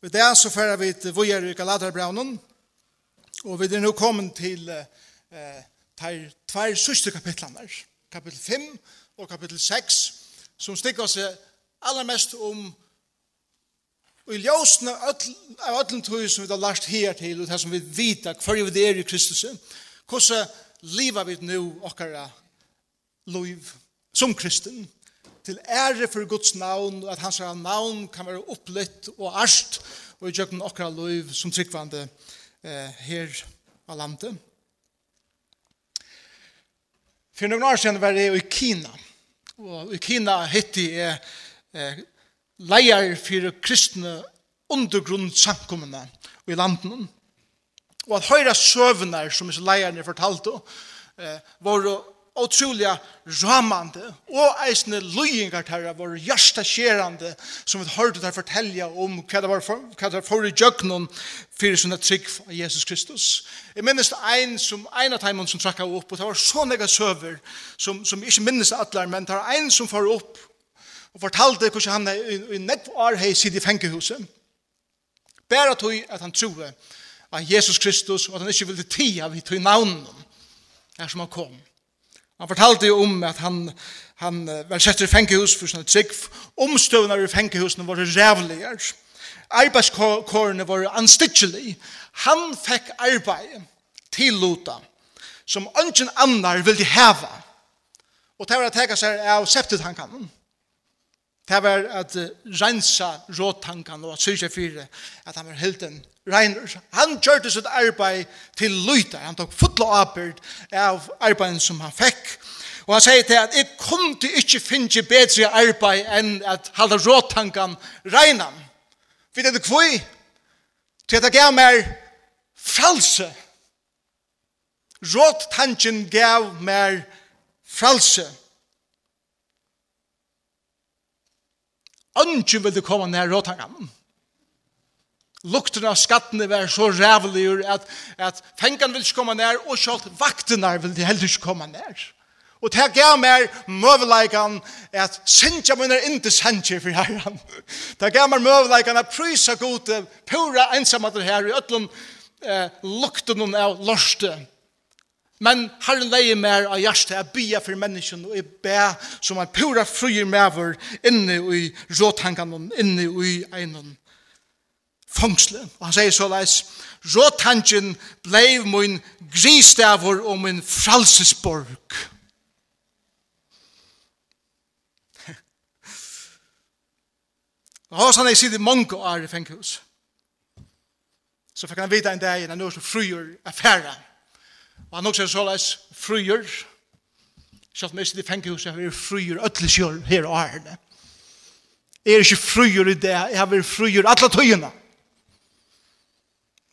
Vi det så færa vi til Vojer i Galaterbraunen, og vi er nå kommet til eh, tar tvær sørste kapitlene, kapittel 5 og kapittel 6, som stikker oss allermest om Og i ljósene av öllum tog som vi har lært her til, og det som vi vita, hver vi er i Kristus, hvordan livet vi nu okkara liv som kristen, til ære for Guds navn, og at hans navn kan være opplytt og arst, og i djøkken okra liv som tryggvande eh, her av landet. For noen år siden var jeg i Kina, og i Kina hitti jeg eh, leier for kristne undergrunnssamkommene i landet. Og at høyre søvner som leierne fortalte, eh, var otroliga ramande og eisne løyingar tæra var hjärsta skjerande som vi hørte der fortelja om hva det var for, hva det var for i djøgnon fyrir sånne trygg av Jesus Kristus. Jeg minnes ein som ein av teimen som trakka opp og det var så nega søver som, som ikke minnes atler men det var ein som far opp og fortalte hvordan han i, i nekv år hei sid i fengehuset bæra tog at han troe av Jesus Kristus og at han ikke ville tia vi tog navn her som han kom. Han fortalte jo om at han, han var sett i fengehus for sånne trygg. Omstøvende i fengehusene var rævlige. Arbeidskårene var anstidselige. Han fikk arbeid til Lota som ønsken annar ville heva. Og det var å teka seg av septetankene. Det var at rensa råtankene og at syrja fyre at han var helt en Reiner, han kjørte sitt arbeid til lyta. Han tok fotla arbeid av arbeidet som han fikk. Og han sier til at jeg kom til ikke finne bedre arbeid enn at halda råtankan reinan. Vi det er kvui til at det gav meg fralse. Råtanken gav meg fralse. Ønsken vil du komme nær råtankan. Lukten av skattene var så rævlig at, at fengene vil ikke komme nær, og selv vaktene vil de heller ikke komme nær. Og det gav meg møveleikene at sinja mun er ikke sendje for herren. Det gav meg møveleikene at prysa gode pura ensamater her i øtlen eh, lukten av lorste. Men herren leie meg av hjertet at bya for menneskene og jeg be som en pura fryer mever inne i råtankene, inne i einon fangsle. Og han sier så leis, Råtangen blei min gristavur og min fralsesborg. Og hos han er i mange år i fenghus. Så fikk han vite en dag han er så fryer affæra. Og han også er så leis fryer. Sjalt meg i fenghus, jeg er fryer øtlisjør her og her. Jeg er ikke fryer i det, jeg har vært fryer alle tøyene.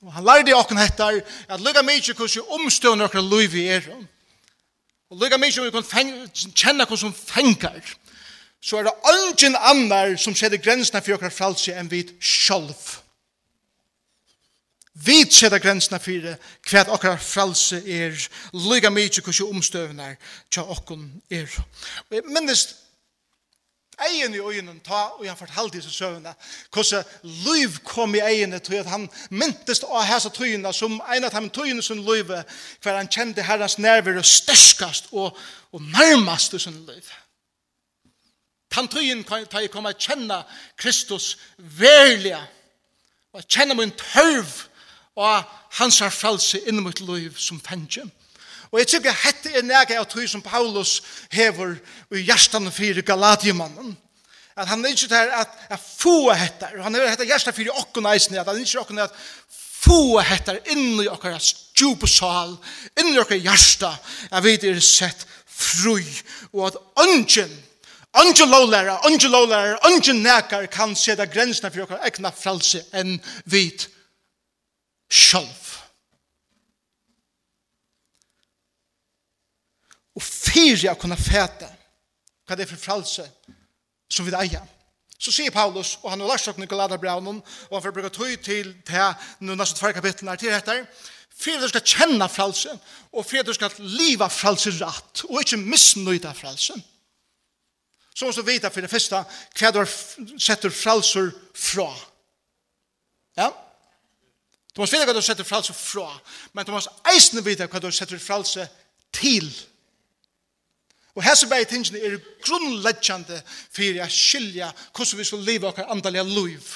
Og han lærde okken hettar at lukka mykje hvordan vi omstående okra luiv i er. Og lukka mykje om vi kan kjenne hvordan som fengar. Så er det ungen annar som setter grensene for okra fralse enn vi sjolv. Vi setter grensene for hva okra fralse er. Lukka mykje hvordan vi omstående okker er. Og jeg minnes egen i øynene ta, og han fortalte disse søvnene, hvordan liv kom i egene til at han myntes å ha seg tøyene, som en av de tøyene som livet, hver han kjente herrens nerver og størskast og, og nærmest i sin liv. Tan tøyen kan jeg komme å kjenne Kristus verlig, og kjenne min tørv og hans frelse inn mot liv som fengjen. Og jeg tykker hette er nega av tog som Paulus hever i hjertan fyrir Galatiemannen. At han er ikke der at, at få hette, han er hette hjertan fyrir okkon eisne, at han er ikke okkon at få hette inn i okkar djupesal, inn i okkar hjerta, at vi er sett fru, og at ungen, ungen lovlæra, ungen lovlæra, ungen nekar kan seta grensna fyrir okkar ekna fralse enn vit sjálf. og fyrir jeg kunne fete hva det er for fralse som vi eier. Så sier Paulus, og han har lært seg Nikolada Braunen, og han får bruke tøy til til nå nesten tverre kapitlene her til dette, fyrir du skal kjenne fralse, og fyrir du skal liva fralse rett, og ikke misnøyde fralse. Så måste du vite for det første hva du setter fralser fra. Ja? Du måste vite hva du setter fralse fra, men du måste eisne vite hva du setter fralse til. Og hese bare tingene er grunnleggjande fyrir å skilja hvordan vi skal leve okkar andalega liv.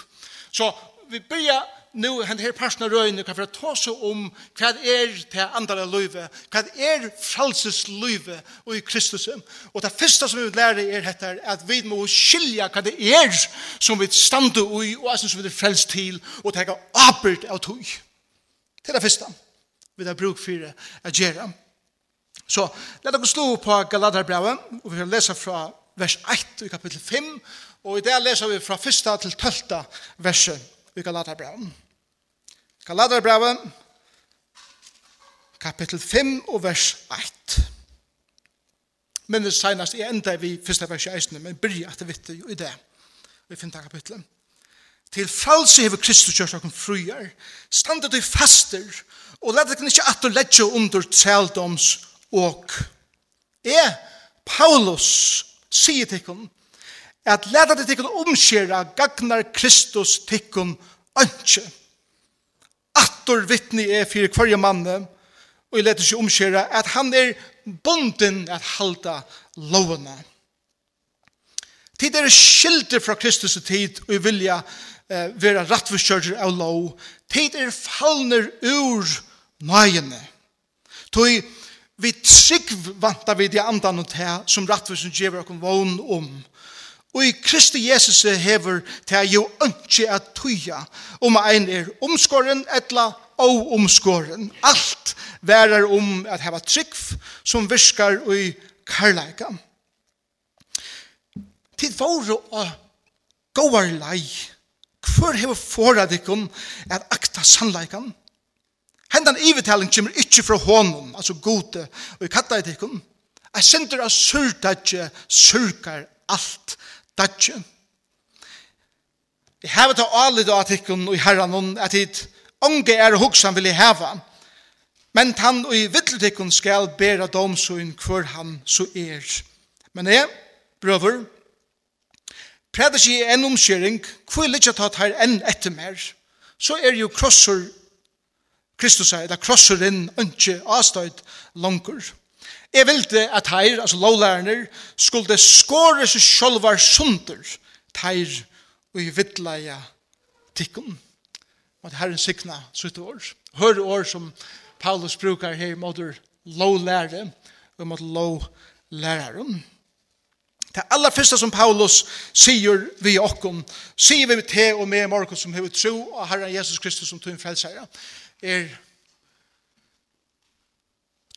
Så vi begynner nu hent her parsen av røyne kan for ta seg om hva er til andalega livet, hva er frelseslivet og i Kristus. Og det første som vi vil lære er dette at vi må skilja hva det er som vi stande ui og som vi er frelst til og tega abert av tog. Det er det første vi har bruk for å gjøre. Så let oss slå på Galaterbrevet, og vi skal lese fra vers 1 i kapittel 5, og i det leser vi fra 1. til 12. verset i Galaterbrevet. Galaterbrevet, kapittel 5 og vers 1. Men det senast er enda vi første vers 16, men bryr at det vitt jo i det. Vi finner kapittelet. Til fralse hever Kristus gjørs okken fruer, standet i faster, og let kan ikke at du letja under treldoms og er Paulus, sier tikkun, at leta til tikkun omskjera gagnar Kristus tikkun ønske. Attor vittni er fyrir hverja manne, og jeg leta seg omskjera at han er bonden at halda lovene. Tid er skilder fra Kristus tid, og jeg vilja eh, vera rattforskjørger av lov. Tid er fallner ur nøyene. Tog vi trygg vantar vi de andan og te som rattvisen gjever okkur vogn om. Og i Kristi Jesus hever det jo ønske at tuja om ein er omskåren etla og omskåren. Alt værer om at heva trygg som virkar i karlæka. Tid våre og gåar lei. Hvor hever foradikon at akta sannleikan? Hendan ivetaling kommer ikkje fra honom, altså gode, og i katta etikken. Jeg sender av surdatje, surkar alt datje. Jeg hever til alle da etikken og i herran, at hit onge er hoksan vil jeg heva, men han og i vittletikken skal bera domsøyn hver han så er. Men jeg, brøver, præder seg en omkjering, hvor jeg ikke tatt her enn etter mer, så er jo krosser Kristus er da krosser inn, ønske, avstøyd, langer. Jeg ville at her, altså lovlærerne, skulle skåre seg sjølver sunder her og i vittleie tikkene. Og Herren sikna sutt år. Hør år som Paulus brukar her mot lovlærere og mot lovlæreren. Det aller første som Paulus sier vi okkom, sier vi til og med Markus som hever tro og Herren Jesus Kristus som tog en frelsere er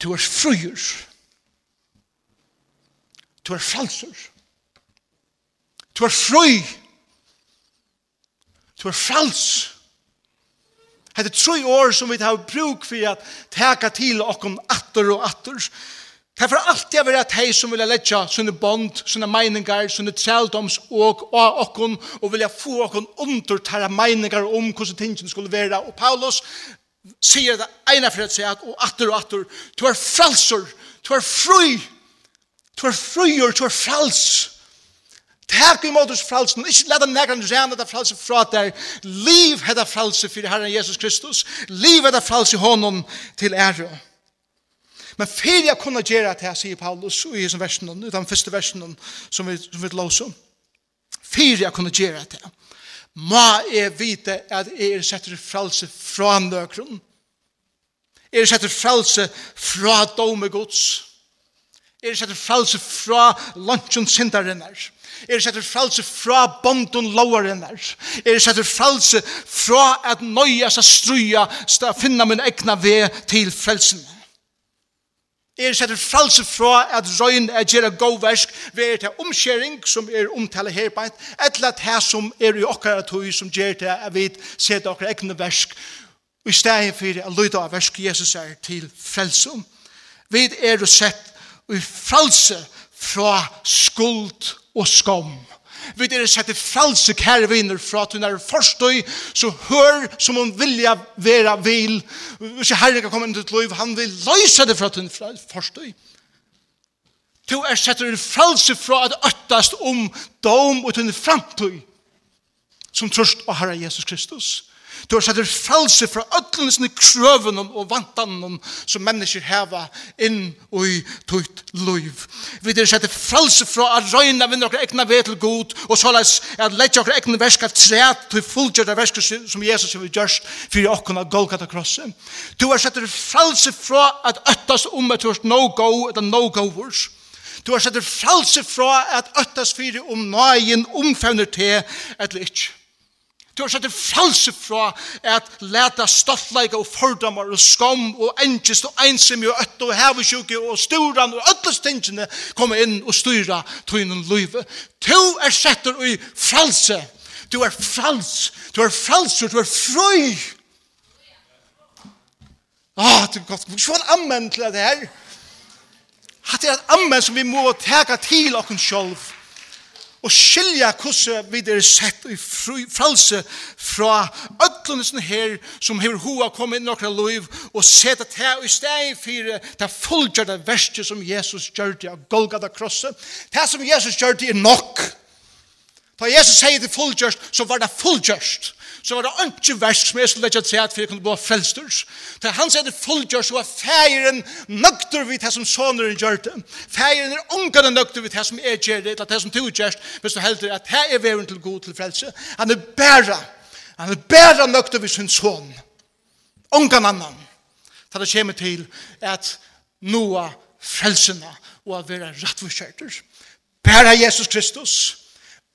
du er fruer du er fralser du er frøy du er frals Hetta er tre år som vi har bruk for at teka til okkom atter og atter. Det er for alltid å være sum som vilja letja sånne bond, sånne meiningar, sånne trældoms og av og vilja få okkom under tæra meiningar om hvordan tingene skulle være. Og Paulus sier det ene for at og atter og atter, du er fralser, du er fri, du er frier, du er frals. Takk imot oss fralsen, ikke la den negren rene det frelse fra deg. Liv er det frelse for Herren Jesus Kristus. Liv er det frelse i hånden til ære. Men fyrir jeg kunne gjøre det her, sier Paulus i versen, den første versen som vi, som vi låser. Fyrir jeg kunne gjøre det her Må jeg vite at jeg er setter frelse fra nøkron. Jeg er setter frelse fra dome gods. Jeg er setter frelse fra lunchen sindarinnar. Jeg er setter frelse fra bondun lovarinnar. Jeg er setter frelse fra at nøye seg struja skal finna min egna ve til frelsene er setter fralse fra at røyn er gjerra god versk ved til omskjering som er omtale her beint, etla at her som er i okkara tog som gjer til at vi setter okkara egne versk og i stedet for at lyda av versk Jesus er til frelsom vi er sett i fralse fra skuld og skam Vi er sette fralse kære viner fra at hun er forstøy, så hør som hun vilja vera vil. Hvis Herren kan komme inn til liv, han vil løse det fra at hun er forstøy. Du er sette fralse fra at øttast om dom og til framtøy som trøst av Herre Jesus Kristus. Du har sett frelse fra ötlene sine krøven og vantanen som mennesker heva inn og i tøyt liv. Vi har sett frelse fra å røyne vinner okra egna ved til god og så leis at lette okra egna verska træt til fullgjørda verska som Jesus har gjørst fyrir okkurna Golgata krossen. Du har sett frelse fra at øttast om at du har no-go eller no-govers. Du har sett frelse fra at øttast fyrir om nøyen omfevner til eller ikkje. Du har sett en fralse fra at leta stoffleika og fordomar og skam og engest og ensemi og øtte og hevesjuke og sturan og øtles tingene komme inn og styra tøynen løyve. Du er setter i fralse. Du er frals. Du er fralser. Du er frøy. Åh, det er godt. Hva er ammen til det her? Hatt er et ammen som vi må teka til okken sjolv og skilja hvordan vi er sett i fralse fra ødlundesen her som hever hoa kom inn nokre liv, og seta her i steg for det fullgjørte verste som Jesus gjør det av Golgata krosset. Det som Jesus gjør det er nok. Da Jesus sier det fullgjørst, så var det fullgjørst. Så var det ikke verst som jeg skulle til at vi kunne bli frelsters. Da han sier det fullgjørst, så var feiren nøkter vi til som soneren gjør det. Feiren er ungene nøkter vi til som er gjør det, det som du gjør det, hvis du helder at det er veren til god til frelse. Han er bæra, han er bæra nøkter vi sin son. Ungene annan. Da det kommer til at noa frelsene og at være rettforskjerter. Bæra Jesus Kristus.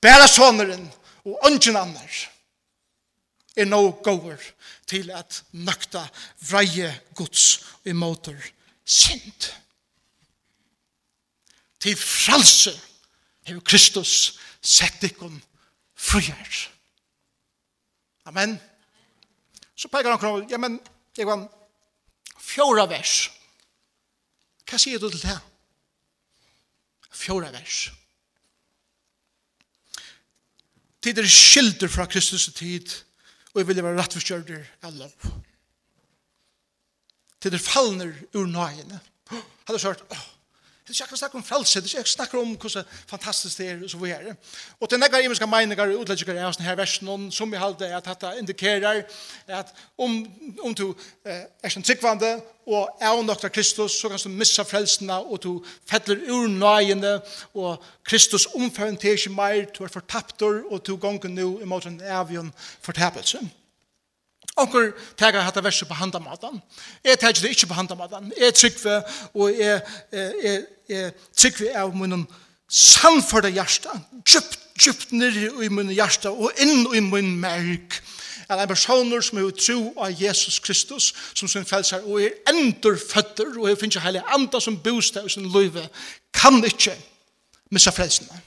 Bæra soneren og ungen annar er no goer til at nøkta vreie gods i motor synd. Til fralse hever Kristus sett ikon frier. Amen. Så pekar han kroner, ja, men, jeg var fjora vers. Hva sier du til det? Fjora vers. tid er skilder fra Kristus tid, og jeg vil være rettforskjørter av lov. Tid er fallner ur nøyene. Hadde har sagt, åh, Det er ikke akkurat snakk om frelse, det er ikke snakk om hvordan fantastisk det er, og så vi er. Og til nekker imenska meninger og utleggjikar av sånne her versen, som vi halte at dette indikerer at om, om du eh, er sånn tryggvande og er nok nokta Kristus, så kan du missa frelsene, og du fettler ur nøyene, og Kristus omfører til ikke mer, du er fortaptor, og du gonger nå imot en avgjøn fortapelse. Amen. Onkur tegar hatta versu på handamatan. Jeg tegar det ikke på handamatan. Jeg tryggve, og jeg, jeg, jeg, tryggve av munnen samførda hjärsta, djupt, djupt nirri i munnen hjärsta og inn i munnen merk. Er en personer som er tro av Jesus Kristus, som sin frelser, og er endur føtter, og er finnes heilig anda som bostad i sin løyve, kan ikke missa frelsene.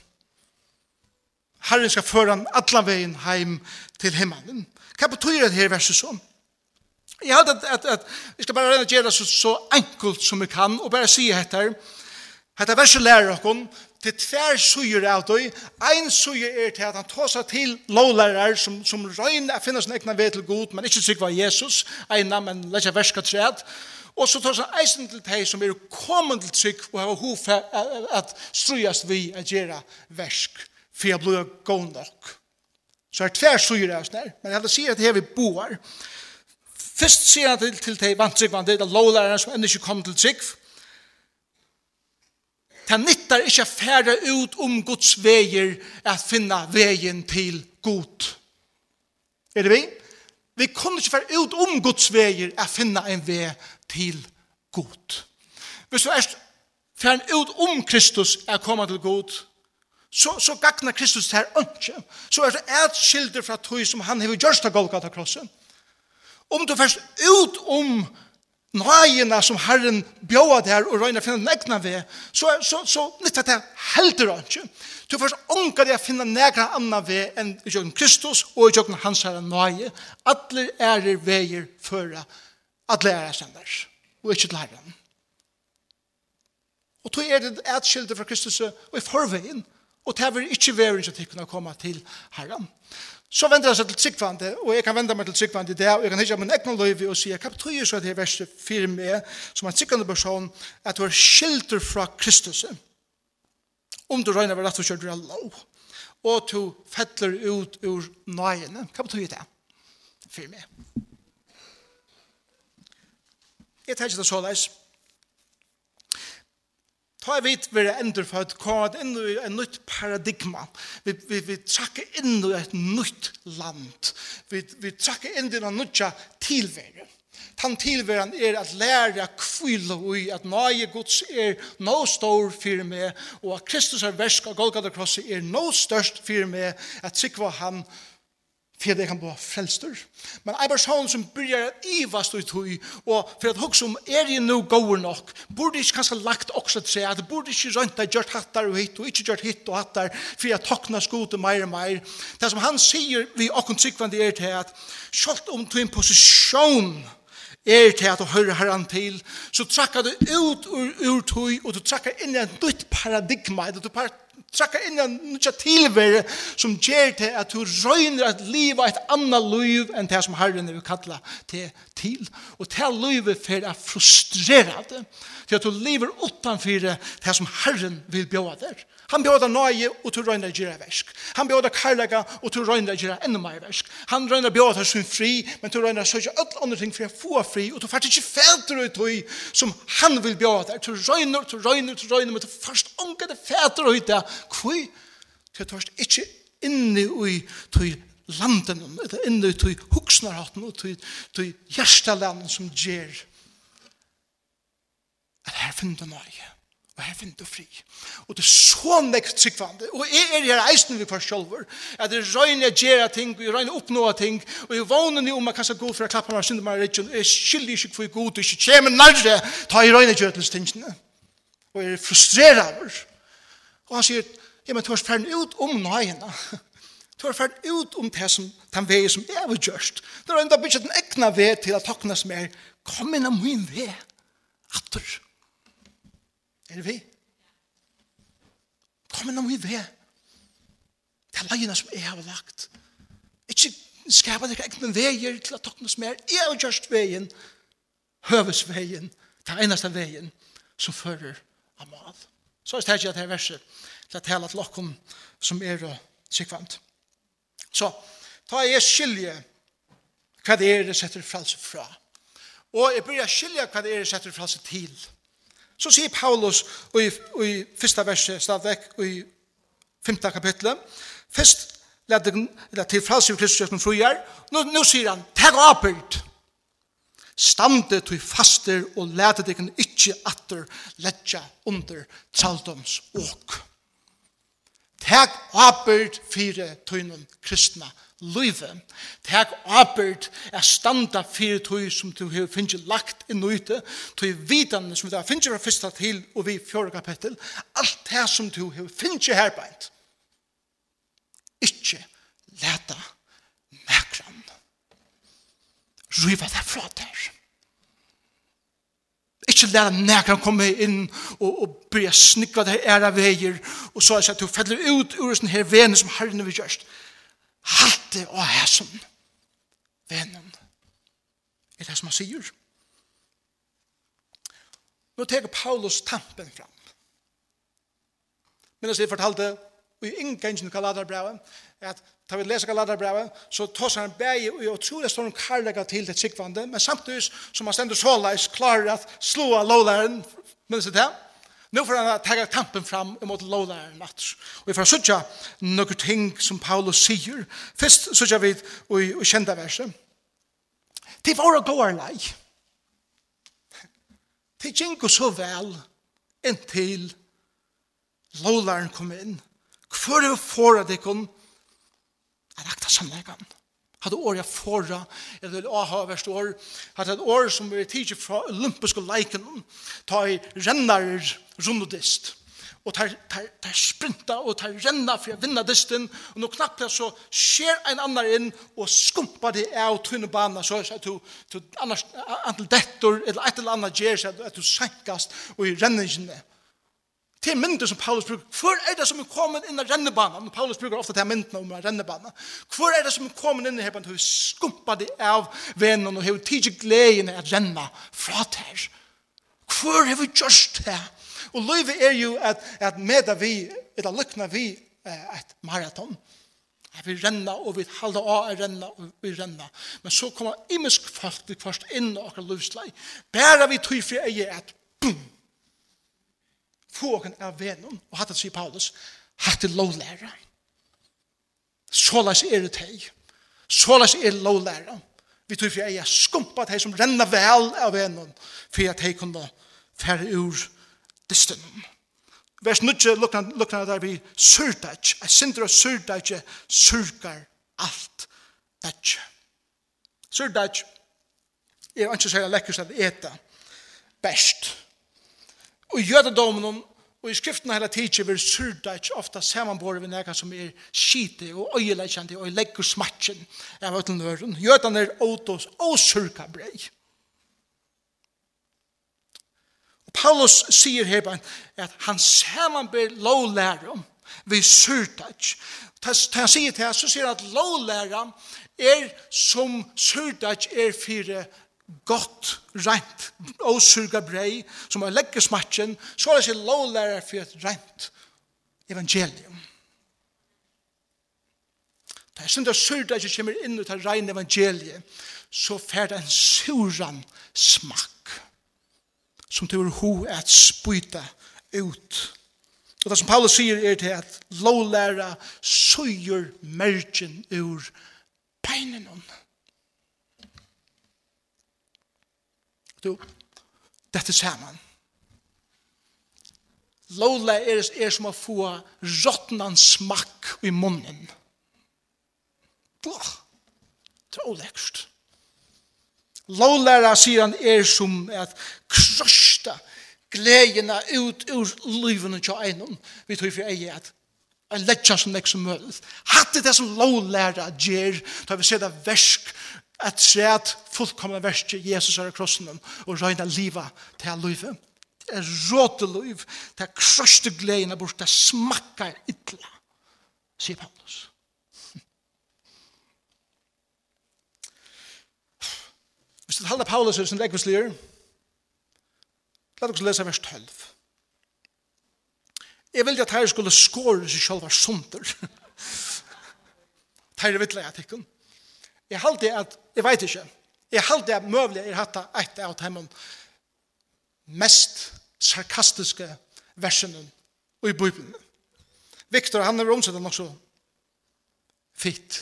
Herren skal føre han alla veien heim til himmelen. Hva betyr det her verset så? Jeg hadde at, at, at vi skal bare renne gjøre det så, så enkelt som vi kan, og bare si dette her. Hette verset lærer dere til tver suger av deg, Ein suger er til at han tar seg til lovlærer som, som røyner å finne sin egna ved til god, men ikke sikker var Jesus, egna, men lette verska træd. Og så tar seg eisen til deg som er kommet til trygg og har hof at strøyast vi å gjøre versk, for jeg blir god nok. Så er tversyre av sånn men jeg sier at her vi boar. Først sier han til, til de vantrykvande, er lovlærerne som enda ikke kom til trygg. Det nyttar ikke færre ut om Guds veier at finna veien til god. Er det vi? Vi kunne ikke færre ut om Guds veier at finna en vei til god. Hvis du er færre ut om Kristus er kommet til god, så, så gagnar Kristus her ønske. Så er det et skilder fra tog som han har gjørst av Golgata krossen. Om du først ut om nøyene som Herren bjøa der og røyner finne negna ved, så, så, så nytter det helder ønske. Du først ånka det å finne negra anna ved enn i jøkken Kristus og i jøkken hans herre nøye. Alle ærer veier føra, alle ærer sender, og ikke til Herren. Og tog er det et skilder fra Kristus og i forveien, Og det vil ikke være en kjøttikken å komme til herren. Så vender jeg seg til tryggvande, og jeg kan vende meg til tryggvande i det, og jeg kan hitte min egen løyve og si, hva betyr så at det verset fire med, som en tryggvande person, at du er skilter fra Kristus. Om du regner ved at du kjører deg lov, og du fettler ut ur nøyene. Hva betyr det for meg? Jeg tenker det så leis. Ta vi vidt vi er endurfødt, hva er inn i en nytt paradigma. Vi, vi, vi trakker inn i et nytt land. Vi, vi trakker inn i en nytt tilvære. Tan tilværen er at lære kvile ui at nøye gods er nå stor for meg, og at Kristus er versk av Golgata Krosset er nå størst for meg, at sikva han for det kan bli frelster. Men en person som byrjar at ivast ut tog og for at hos om er i no går nok, burde ikke kanskje lagt også til seg, at burde ikke rønta gjørt hattar og hitt, og ikke gjørt hitt og hattar, for at tokna skote mer og mer. Det som han sier vi okken sikvande er til at, sjalt om du en posisjon, er til at du hører herren til, så trakker du ut ur, ur tøy, og du trakker inn i et nytt paradigma, et trakka inn en nødja tilvere som gjer til at du røyner at livet er et annet liv enn det som Herren vil kalla til til. Og til livet for er frustrerende til at du lever utanfor det som Herren vil bjåa der. Han bjóða nøye og til røyna gjerra versk. Han bjóða karlaga og til røyna gjerra enda meir versk. Han røyna bjóða sin fri, men til røyna søkja öll andre ting for jeg få fri, og til fært ikkje fæter ut tøy som han vil bjóða deg. Til røyna, til røyna, til røyna, men til først unga det fæter ut deg. Kvui, til tørst ikkje inni ui til landen, eller inni til huksnarhatten og tøy hjertalanden som gjer. At her finner nøye og her finner du fri. Og det er så nekt tryggvande, og jeg er her eisen vi for sjolver, at det røyner jeg gjerra ting, og jeg røyner oppnåa ting, og jeg vågner ni om jeg kanskje god for å klappa meg synder meg rett, og jeg skyldig ikke for god, og ikke kjem nærre, ta jeg røyner gjerra til stingene. Og jeg er frustreret over. Og han sier, ja, men du har ferden ut om nøyene. Du har ferden ut om det som, den vei som jeg har gjørst. Du har enda bygget den ekna vei til at toknes mer. Kom inn av min vei. Atter. Atter. Er det vi? Kom inn om vi ved. Det er leina som jeg har lagt. Ikke skapa dere egne veier til at dere som er. Jeg har gjørst veien, høvesveien, den eneste veien som fører av mal. Så er det ikke at det er verset til at tale til dere som er sikvant. Så, ta jeg skilje hva det er det setter frelse fra. Og jeg bør skilje hva det er det setter frelse til. Så sier Paulus i, i første verset stadigvæk i femte kapitlet. Først lette det til frelse i Kristus som fruer. Nå, nå sier han, teg apelt, Stande til faster og lete deg ikke atter letja under traldoms åk.» Teg apelt fire tøynen kristna løyve. Teg apert er standa fyrir tøy som du har finnst lagt inn og ute, tøy vidane som du har finnst fra fyrsta til og vi fjore kapittel, alt det som du har finnst herbeint. Ikke leta mekran. Ryva det fra der. Ikke leta mekran komme inn og, og byrja snikka det æra veier og så er det at du feller ut ur sin her vene som herren vi gjørst. Ikke halte og hæsum vennen er det som han sier. Nå teker Paulus tampen fram. Men jeg fortalte og i inngangen Galaterbrevet at Da vi leser Galaterbrevet så tar han bæg og jeg tror det står en karlaga til det sikvande men samtidig som han stender såleis klarer at slå av lovlæren minnes det her Nu får han ta kampen fram emot lovlæreren at. Og vi får sutja noen ting som Paulus sier. Først sutja vi i, i kjenda verset. Til våre gåar lei. Til gjengo så vel inntil lovlæreren kom inn. Hvor er det for at de kun er akta? hade år jeg forra, eller vil aha verst år, hatt et år som vi tidsi fra olympiske leiken, ta i rennar rundodist, og tar, tar, tar sprinta og tar renna for å vinna disten, og nå knappt så skjer en annar inn og skumpa det av tunnebana, så at to to annars, antal dettor, eller et eller annet gjer, at du senkast og i renningen, Det er mynder som Paulus bruker. Hvor er det som er kommet inn i rennebanen? Paulus bruker ofte til myndene om rennebanen. Hvor er det som er kommet inn i her? Hun skumpa det av venen og har tidlig gleden at renne fra der. Hvor er vi gjort det? Og løyve er jo at, at med vi, eller lykkene vi et maraton. At vi renne, og vi halda av å renne, og vi renne. Men så kommer imensk folk til først inn i akkurat livsleie. Bæra vi tøyfri eier at boom, få åken av venom, og hatt det sier Paulus, hatt det lovlæra. Såleis er det teg. Såleis er det lovlæra. Vi tror for jeg er skumpa teg som renner vel av venom, for at teg kunne fære ur dysten. Vers 9 lukna der vi surdag, a sindra og surdag, surgar alt dag. Surdag er ikke særlig lekkert at eta best. Og i jødedomen og i skriftene hele tiden vil surda ikke ofte samanbore vi nega som er skite og øyeleikjande og legger smatjen av øyelen Jødene er åtos og surka brei. Paulus sier her at han samanber lovlærum vi surda ikke. Ta han sier til så sier han at lovlærum er som surda ikke er fire gott, rent, åsurga brei, som er legger smatjen, så er det ikke lovlærer for et rent evangelium. Da jeg synes at surda kommer inn ut av rein evangeliet, så fer det en suran smakk som du er ho at spyta ut. Og det som Paulus sier er til at lovlæra søyer mergen ur beinen Og du, dette ser man. Lola er, er som å få råttnan smakk i munnen. Blå. Det er olekst. Lålæra, sier han, er som at krøsta gledjena ut ur livene til einon. Vi tror for eie at en letja som nek som mølet. Hatt det som lovlæra gjer, da vi ser det versk at træt fullkomna verste Jesus er krossen og røyna liva til livet. Det er råte liv, det er krøste gleina bort, det smakkar ytla, sier Paulus. Hvis du halda Paulus er som legvislir, la oss lesa vers 12. Jeg vil at her skulle skåre seg selv var sunter. Her er vittlega jeg tikkun. Jeg halte at, jeg vet ikke, jeg halte at møvlig er hatt et av de mest sarkastiske versene i Bibelen. Victor, han er omsett nok så fitt.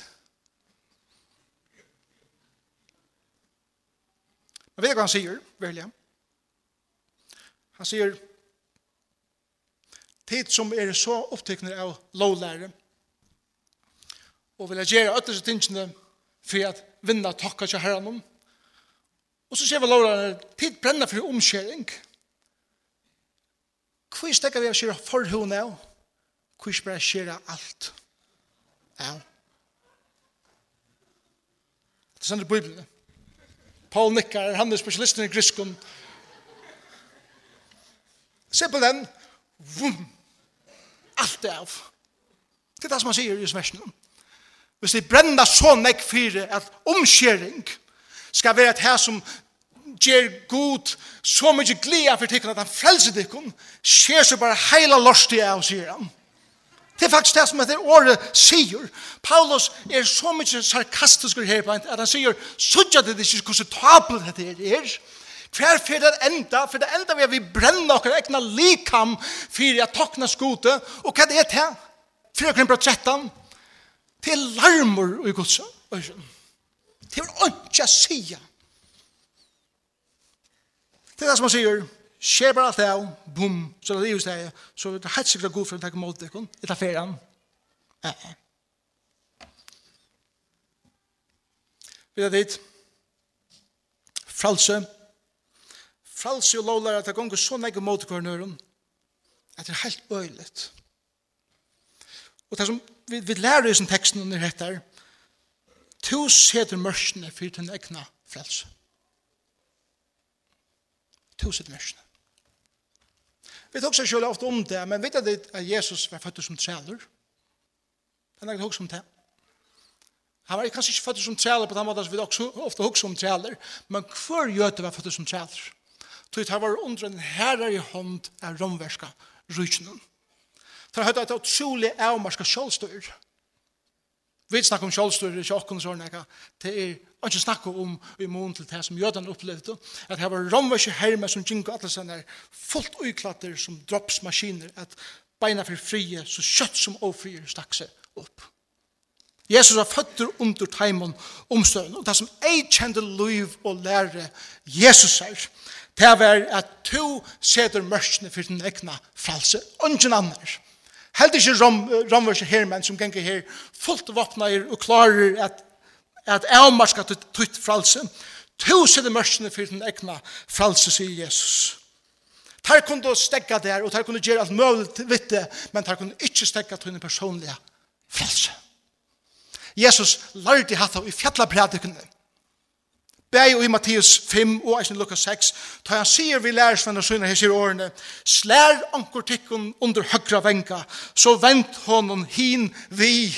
Men vet du hva han sier, William? Han sier, tid som er så opptekner av lovlære, og vil jeg gjøre øttelse tingene for at vinna takka til herren Og så sier vi lovene, tid brenner for omskjering. Hvor stekker vi av skjere forhånd av? Hvor skal vi skjere alt? Ja. Det er sånn i Bibelen. Paul nikkar, han er specialisten i griskon. Se på den. Vum. Alt er av. Det er det som han sier i versjonen. Hvis vi brenner så nekk fire at omskjering skal være et her som ger god så mykje glede for tikkene at han frelser tikkene, skjer så bare heila lorst i av, sier han. Det er faktisk det som heter året sier. Paulus er så mykje sarkastisk her på at han sier, sudja det ikke hvordan tablet dette er. Hver fyrir det enda, for det enda vi er vi brenner okkar egna likam fyrir at tokna skote, og hva er det til? 4 Korinther 13, Det er larmur i Guds øyne. Det er ikke å sige. Det er det som han sier, skjer bare alt det av, bum, så det er livet det, så det er helt sikkert god for å takke mål til dere, det er ferien. Eh. Vi er dit. Fralse. Fralse og lovlar at det gonger så negge mål til det er helt øylet. Og det som vi, vi lærer i sin teksten under dette to seter mørsene for den egna frelse to seter mørsene vi tok seg selv ofte om det men vet du at Jesus var født som træler han har ikke hokst om det Han var kanskje ikke født som træler på den måten som vi også ofte hokser om træler, men hver gjøte var født som træler. Så det var under en herre i hånd av romverska rysjonen. For høyde at det er utrolig avmarska kjølstyr. Vi snakker om kjølstyr det i kjøkken og sånne, det er ikke snakker om i mån til det som jødene opplevde, at det var romverske herme som gikk alle sånne fullt uklatter som droppsmaskiner, at beina for frie, så kjøtt som ofrier stakk seg opp. Jesus var føtter under teimen omstøren, og det som jeg kjente liv og lære Jesus her, det var at to seder mørkene for den egna frelse, ingen annar. Helt ikke rom, her hermenn som ganger her fullt våpner og klarer at at avmarska tutt fralse. Tusen i mørkene for den egna fralse, sier Jesus. Tar kunne stegga der, og tar kunne gjøre alt mulig vitt det, men tar kunne ikke stegga til den personlige fralse. Jesus lærte hatt av i fjallapredikunne. Bæg i Mattias 5 og eisen Lukas 6, ta han sier vi lærersvenner sønne her sier årene, slær anker tikkun under høgra venka, så vent honom hin vi.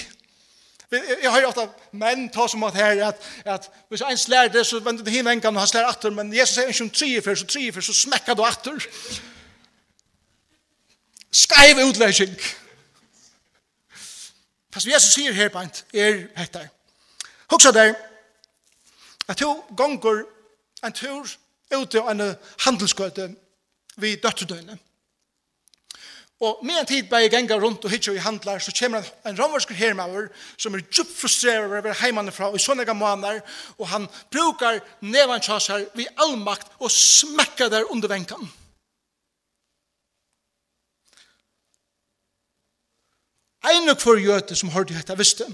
Jeg har jo ofta menn ta som at her, at, at hvis en slær det, så vent hin venka, og han slær atter, men Jesus sier ikke om tri fyr, så tri fyr, så smekka du atter. Skaiv utlæsing. Fast Jesus sier her, Bant, er hektar. Hugsa der, at to gonger en tur ute av en handelsgøte vi døtterdøyne. Og med en tid bare jeg ganger rundt og hittar i handlar, så kommer en, en romversker hermauer som er djupt frustreret over heimene fra og i sånne måneder, og han brukar nevan tjasar vid allmakt og smekkar der under venkan. Ein og kvar jøte som hørte dette visste,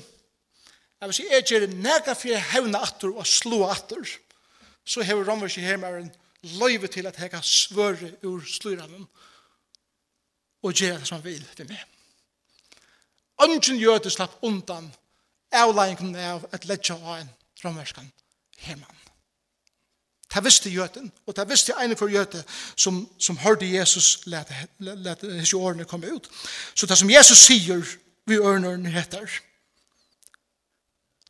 Jeg vil si, jeg gjør nega for jeg hevna atter og slå atter, så hever romversi i hermeren løyve til at jeg kan svøre ur sluranen og gjøre det som han vil til meg. Ønsken gjør det slapp undan avleggen av et ledja av en romverskan hermann. Det visste jøten, og det visste ene for jøte som, som hørte Jesus lete, lete, lete hese årene komme ut. Så det som Jesus sier vi ørnerne heter,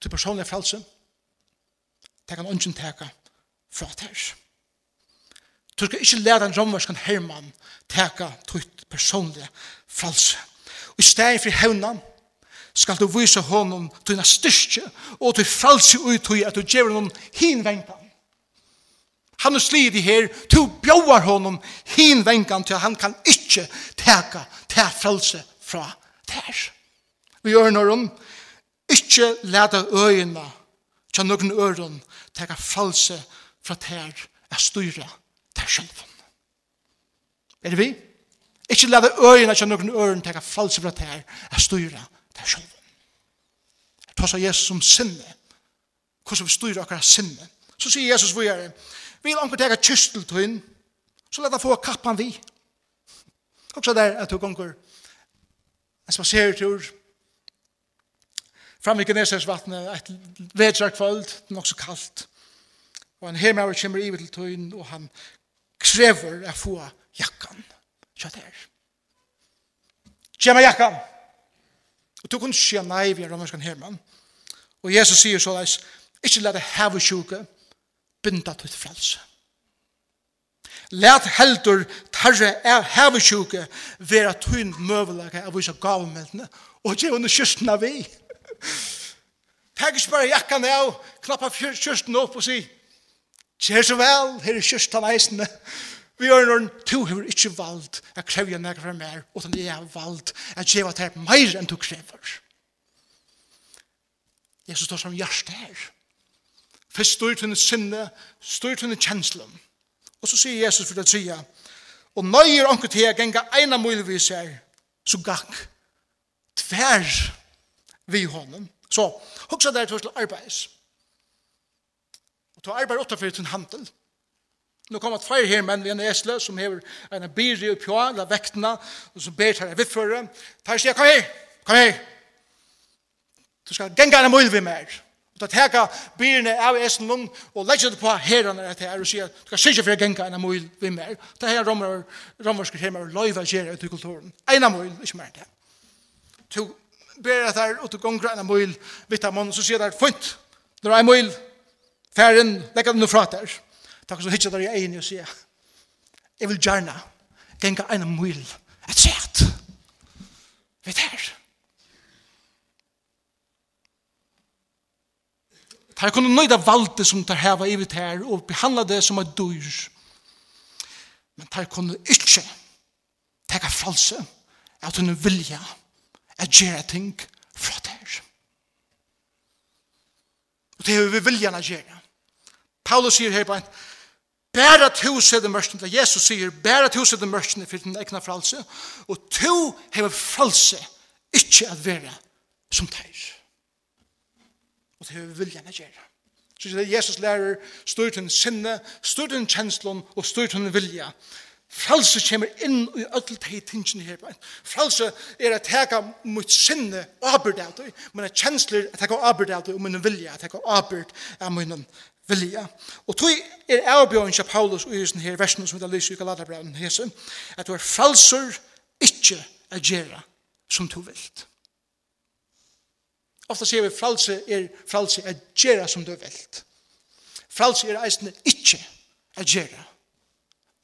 til personlig frelse, det kan ungen teka fra ters. Du skal ikke lære en romverskan herman teka tutt personlig frelse. Og i stedet for hevna skal du vise honom dina styrke og til frelse ut i at du gjør honom hinvenkan. Han er slid i her, du bjóar honom hinvenkan til han kan ikke teka til frelse fra ters. Vi gjør når Ikke leta øyene til noen øren teka fralse fra ter er styra ter sjelven. Er det vi? Ikke leta øyene til noen øren teka fralse fra ter er styra ter sjelven. Ta seg Jesus som sinne. Hvordan vi styrer akkurat sinne. Så sier Jesus vi er, vil anker teka kystel til henne, så leta få kappan vi. Også der at du gonger en spasertur, fram i Genesers vattnet, et vedjarkvöld, nok så kaldt. Og en hermauer kommer i til tøyen, og han krever å få jakkan. Kjøtt her. Kjema jakkan! Og du kunne si nei vi er romerskan hermann. Og Jesus sier så leis, ikke la det heve sjuke, binda til frelse. Læt heldur tarre er heve sjuke, vera tøyen møvelag av vise gavemeldene, og gjør under kyrstene vi. Takk ikke bare jakkan av, knappa kjørsten opp og si, Kjer så vel, her er kjørstan eisene. Vi gjør når du har ikke valgt å kreve meg for mer, utan jeg har valgt å gjeva til mer enn du krever. Jesus står som hjerte her. Først til henne sinne, styrt henne kjenslen. Og så sier Jesus for det tida, og nøyer anker til jeg genga eina muligvis her, så gakk tver vi honom. Så, hugsa der til arbeids. Og til arbeid utenfor til en handel. Nu kommer tvær her menn vi en esle som hever en byrje oppi og la vektene, og som ber til en vittføre. Tar sier, kom her, kom her. Du skal genga en møl vi mer. Og ta teka byrjene av esen lung og legger det på herrene etter her og sier, du skal sikkert for genga en møl vi mer. Ta her romersker her med løyva gjerra ut i kulturen. Eina møl, ikke mer det. To ber at her ut og gongra en mul vitt av mannen, så sier der, fint, der er mul møyl, færen, legger den fra der. Takk så hitja der i egen og sier, jeg vil jarna genga ein mul et sett, vitt her. Tar kunne nøyda valde som tar heva i vitt her, og behandla det som er dyr. Men tar kunne ikke teka fralse, at hun vilja, at gjøre ting fra der. Og det er vi vilja at gjøre. Paulus sier her på en, Bæra tu seg det mørkene, da Jesus sier, bæra tu seg det mørkene for den egna fralse, og tu hever fralse ikke at være som teir. Og det hever viljan at gjøre. Så det Jesus lærer styrt hun sinne, styrt hun kjenslun, og styrt hun vilja. Fralse kommer inn i ødel til tingene her. Fralse er at teka mot sinne avbyrd av det, men at kjensler at teka avbyrd av det, og min vilja at teka avbyrd av min vilja. Og tog er avbjørn til Paulus og i denne her versen som vi lyser i Galaterbrevn hese, at du er fralser ikke at gjøre som du vilt. Ofta sier vi fralse er fralse at gjøre som du vilt. Fralse er eisende ikke at gjøre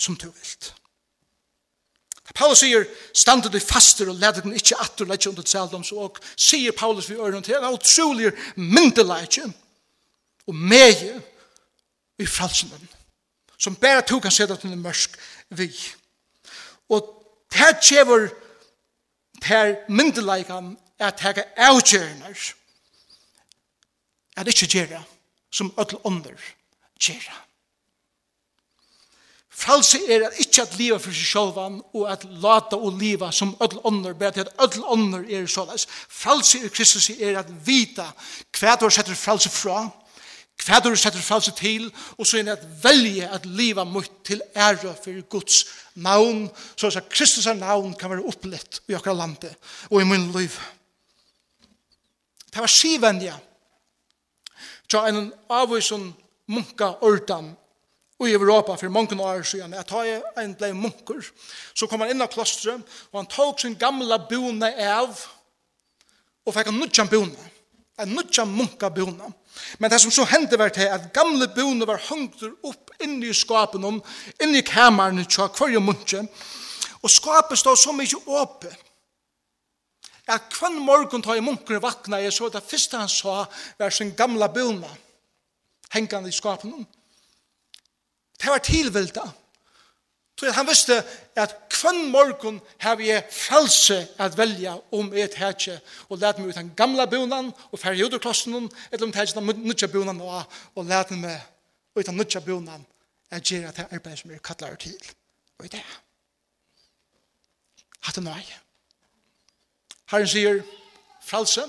som du vilt. Paulus sier, standet du faster og leder den ikke atter letje under tseldoms, og sier Paulus vi øren til, og trolig myndeletje og meie i fralsenen, som bare to kan sette til en mørsk vi. Og her kjever her myndelajkan at her er avgjørner at ikke gjøre som ødel under gjøre. Fralse er at ikke at livet for seg selv og at lata og liva som ødel ånder, bare til at ødel ånder er såleis. Fralse er Kristus er at vita hva du setter fralse fra, hva du setter frelse til, og så er det at velje at livet mot til æra for Guds navn, så at Kristus er navn kan være opplett i akkurat landet og i min liv. Det var sivenja, Så en avvisen munka ordan i Europa for mange år siden, at han en ble munker, så kom han inn av klostret, og han tok sin gamla bone av, og fikk en nødjan bone, en nødjan munka bone. Men det som så hendte var til at gamle bone var hongt opp inne i skapen, inne i kameran, tja, hver munke, og skapet stod så mye åpe, at hver morgen tar i munkene vakna, jeg så det første han sa, var sin gamla bone, hengende i skapen, og det var tilvilda. Så han visste at kvann morgon har vi frelse at velja om et hertje og let meg ut den gamla bunan og færre jodoklossen eller om det hertje den nutja bunan og, og let meg ut den nutja bunan at gjerra det arbeid som er kattlar til. Og i det. Hatt det nøy. Herren sier frelse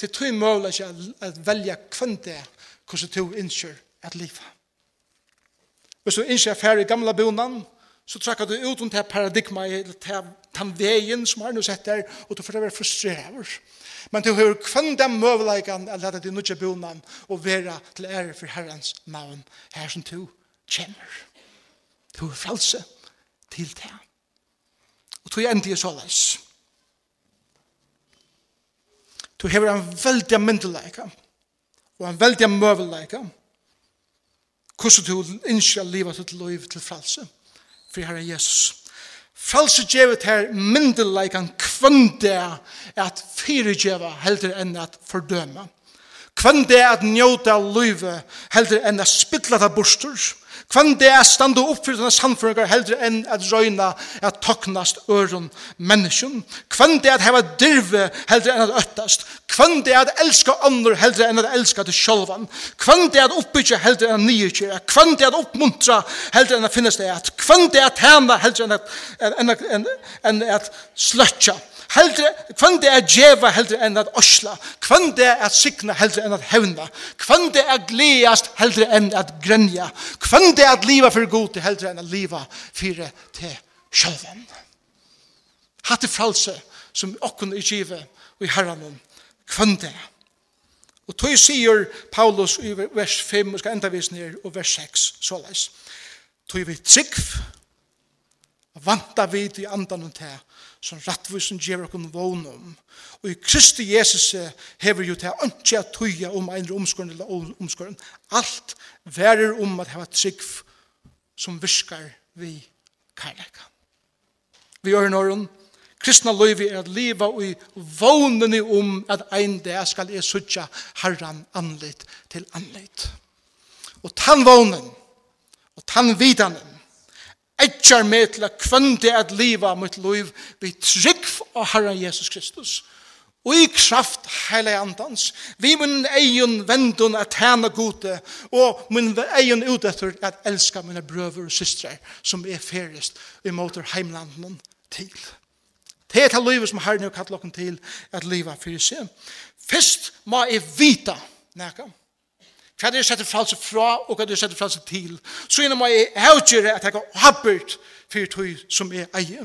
til tog mål at velja kvann det hvordan du innskjør at livet. Hvis du ikke er ferdig i gamle bonen, så trekker du ut om det paradigma, den veien som har nå sett der, og du får være frustreret. Men du har kvann den møveleikene, å at du nødje bonen, og være til ære for Herrens navn, her som du kjenner. Du har frelse til det. Og du er endelig så såleis. Du hever en veldig myndeleika, og en veldig møveleika, hvordan du innskjer livet til liv til fralse. For Herre Jesus. Fralse gjevet her myndeleikan kvønde at fyregeva heldur enn at fordøme. Kvønde at njóta livet heldur enn at spytla det bostur. Kvann det er standa opp for denne samfunnet heldre enn at røyna at toknast øron menneskjum. Kvann det er at heva dirve heldre enn at øttast. Kvann det er at elska andre heldre enn at elska til sjolvan. Kvann det er at oppbyggja heldre enn at nyekjera. Kvann det er at oppmuntra heldre enn at finnes det at. Kvann det er at tjena heldre enn at, enn at, enn at sløtja. Heldre, kvann det er djeva heldre enn at osla. Kvann det er sikna heldre enn at hevna. Kvann det er gleast heldre enn at grenja. Kvann det er at liva for god heldre enn at liva fyrir til sjølven. Hatt er fralse som okkun i kjive og i herranen. Kvann det er. Og tog sier Paulus i vers 5, og skal enda vis ned, og vers 6, såleis. Tog vi trygg, vanta vid i andan og teg, som rattvisen gjør okkur vån om. Og i Kristi Jesus hever jo til ønske at tøya om en omskåren eller omskåren. Alt verer om at heva trygg som virkar vi kærleika. Vi gjør i Norden, kristna løyvi er at liva i vånene om at ein dag skal jeg sutja herran anlit til anlit. Og tann vånen, og tann vidanen, etjar med til at kvøndi at liva mot liv vi trygg av Herren Jesus Kristus. Og i kraft heile andans, vi mun egen vendun at tæna gode, og min egen udetter at elska mine brøver og systre som er ferist i måter heimlanden til. Det er til livet som Herren har kallat til at liva fyrir seg. Først må jeg vita nekka. Hva er det setter fralse fra, og hva er det setter fralse til? Så innan må jeg avgjøre at jeg har habbert for tog som er eie.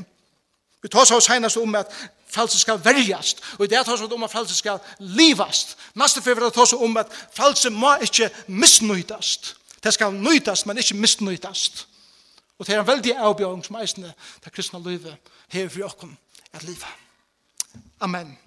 Vi tar oss senast om at fralse skal verjast, og i det tar oss om at fralse skal livast. Neste fyrir tar oss om at fralse må ikke misnøytast. Det skal nøytast, men ikke misnøytast. Og det er en veldig avbjørning som eisende til kristne livet her for okkom at livet. Amen.